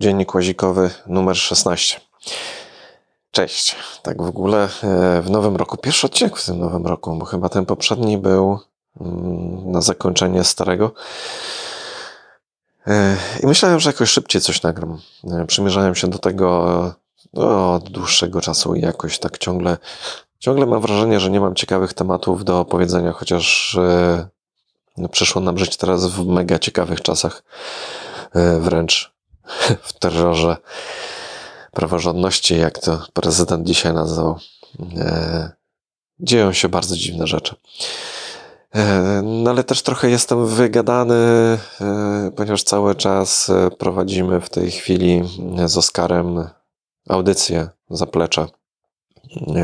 Dziennik łazikowy numer 16. Cześć. Tak w ogóle e, w nowym roku, pierwszy odcinek w tym nowym roku, bo chyba ten poprzedni był mm, na zakończenie starego. E, I myślałem, że jakoś szybciej coś nagram. E, przymierzałem się do tego no, od dłuższego czasu i jakoś tak ciągle, ciągle mam wrażenie, że nie mam ciekawych tematów do opowiedzenia, chociaż przyszło nam żyć teraz w mega ciekawych czasach. Wręcz w terrorze praworządności, jak to prezydent dzisiaj nazwał. E, dzieją się bardzo dziwne rzeczy. E, no ale też trochę jestem wygadany, e, ponieważ cały czas prowadzimy w tej chwili z Oskarem audycję zaplecze.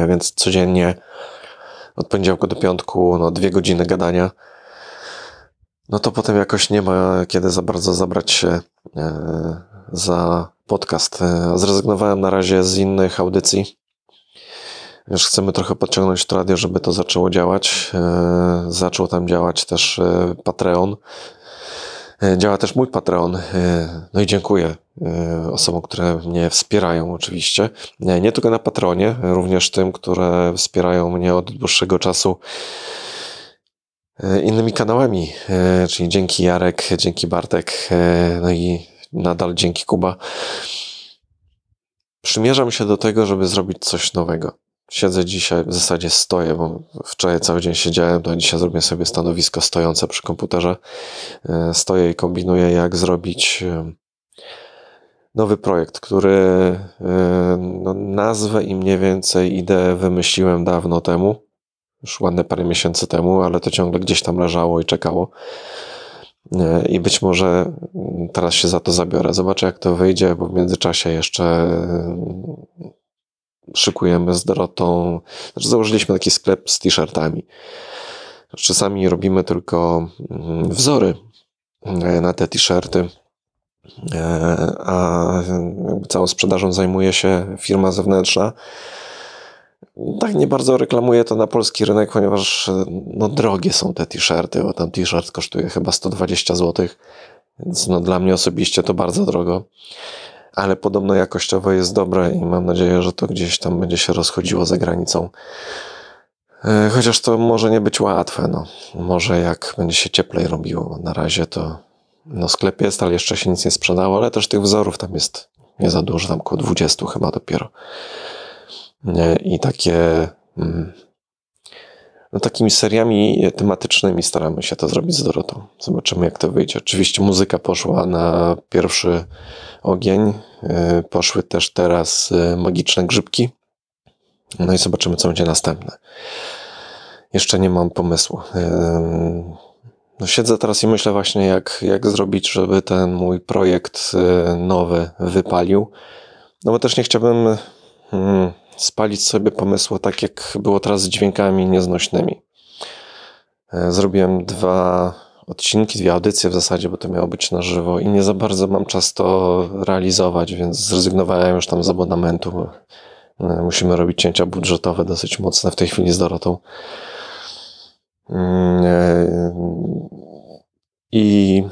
Więc codziennie od poniedziałku do piątku, no dwie godziny gadania. No to potem jakoś nie ma kiedy za bardzo zabrać się za podcast. E, zrezygnowałem na razie z innych audycji. Już chcemy trochę podciągnąć to radio, żeby to zaczęło działać. E, zaczął tam działać też e, Patreon. Działa też mój Patreon. No i dziękuję osobom, które mnie wspierają oczywiście. Nie tylko na Patronie, również tym, które wspierają mnie od dłuższego czasu innymi kanałami, czyli dzięki Jarek, dzięki Bartek, no i nadal dzięki Kuba, przymierzam się do tego, żeby zrobić coś nowego. Siedzę dzisiaj, w zasadzie stoję, bo wczoraj cały dzień siedziałem, to dzisiaj zrobię sobie stanowisko stojące przy komputerze. E, stoję i kombinuję, jak zrobić e, nowy projekt, który e, no, nazwę i mniej więcej ideę wymyśliłem dawno temu, już ładne parę miesięcy temu, ale to ciągle gdzieś tam leżało i czekało. I być może teraz się za to zabiorę. Zobaczę, jak to wyjdzie, bo w międzyczasie jeszcze mm, szykujemy z Dorotą. Znaczy, założyliśmy taki sklep z t-shirtami. Czasami robimy tylko mm, wzory e, na te t-shirty, e, a całą sprzedażą zajmuje się firma zewnętrzna tak nie bardzo reklamuję to na polski rynek, ponieważ no, drogie są te t-shirty, bo tam t-shirt kosztuje chyba 120 zł, więc no, dla mnie osobiście to bardzo drogo. Ale podobno jakościowo jest dobre i mam nadzieję, że to gdzieś tam będzie się rozchodziło za granicą. E, chociaż to może nie być łatwe. No. Może jak będzie się cieplej robiło. Na razie to no, sklep jest, ale jeszcze się nic nie sprzedało, ale też tych wzorów tam jest nie za dużo, tam około 20 chyba dopiero i takie mm, no takimi seriami tematycznymi staramy się to zrobić z Dorotą. Zobaczymy, jak to wyjdzie. Oczywiście muzyka poszła na pierwszy ogień. Y, poszły też teraz y, magiczne grzybki. No i zobaczymy, co będzie następne. Jeszcze nie mam pomysłu. Y, no siedzę teraz i myślę właśnie, jak, jak zrobić, żeby ten mój projekt nowy wypalił. No bo też nie chciałbym. Hmm, spalić sobie pomysły, tak jak było teraz z dźwiękami nieznośnymi. E, zrobiłem dwa odcinki, dwie audycje w zasadzie, bo to miało być na żywo i nie za bardzo mam czas to realizować, więc zrezygnowałem już tam z abonamentu. E, musimy robić cięcia budżetowe dosyć mocne w tej chwili z Dorotą. Mm, e, I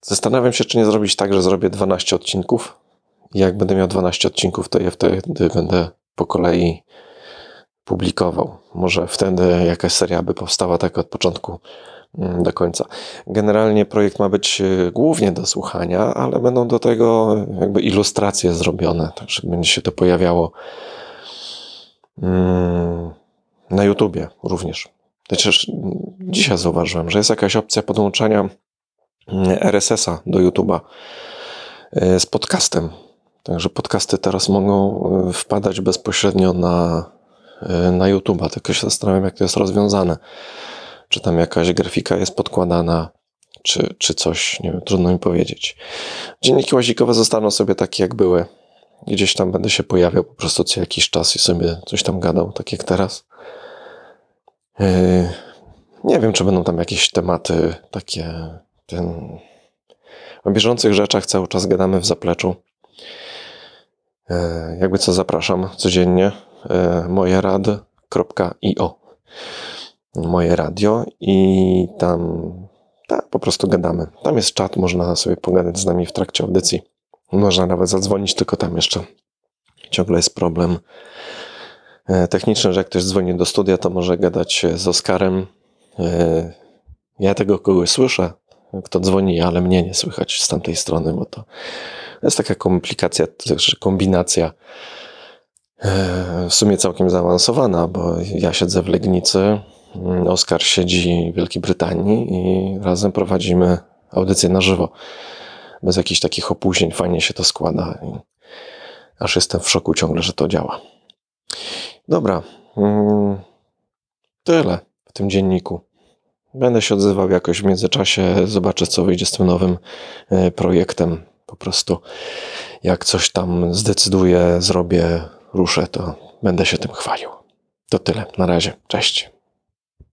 zastanawiam się, czy nie zrobić tak, że zrobię 12 odcinków jak będę miał 12 odcinków, to je wtedy będę po kolei publikował. Może wtedy jakaś seria by powstała tak od początku mm, do końca. Generalnie projekt ma być e, głównie do słuchania, ale będą do tego jakby ilustracje zrobione, także będzie się to pojawiało mm, na YouTubie również. Chociaż dzisiaj zauważyłem, że jest jakaś opcja podłączania mm, RSS-a do YouTuba e, z podcastem. Także podcasty teraz mogą e, wpadać bezpośrednio na, e, na YouTube'a. Tylko się zastanawiam, jak to jest rozwiązane. Czy tam jakaś grafika jest podkładana, czy, czy coś, nie wiem, trudno mi powiedzieć. Dzienniki łazikowe zostaną sobie takie, jak były. Gdzieś tam będę się pojawiał po prostu co jakiś czas i sobie coś tam gadał, tak jak teraz. Yy, nie wiem, czy będą tam jakieś tematy takie. Ten... O bieżących rzeczach cały czas gadamy w zapleczu. E, jakby co zapraszam codziennie e, mojerad.io moje radio i tam tak, po prostu gadamy. Tam jest czat, można sobie pogadać z nami w trakcie audycji. Można nawet zadzwonić, tylko tam jeszcze ciągle jest problem e, techniczny, że jak ktoś dzwoni do studia, to może gadać z Oskarem. Ja tego kogoś słyszę, kto dzwoni, ale mnie nie słychać z tamtej strony, bo to jest taka komplikacja, też kombinacja e, w sumie całkiem zaawansowana, bo ja siedzę w Legnicy, mm, Oskar siedzi w Wielkiej Brytanii i razem prowadzimy audycję na żywo. Bez jakichś takich opóźnień, fajnie się to składa. I aż jestem w szoku ciągle, że to działa. Dobra. mm, Tyle w tym dzienniku. Będę się odzywał jakoś w międzyczasie, zobaczę co wyjdzie z tym nowym e, projektem. Po prostu jak coś tam zdecyduję, zrobię, ruszę, to będę się tym chwalił. To tyle. Na razie. Cześć.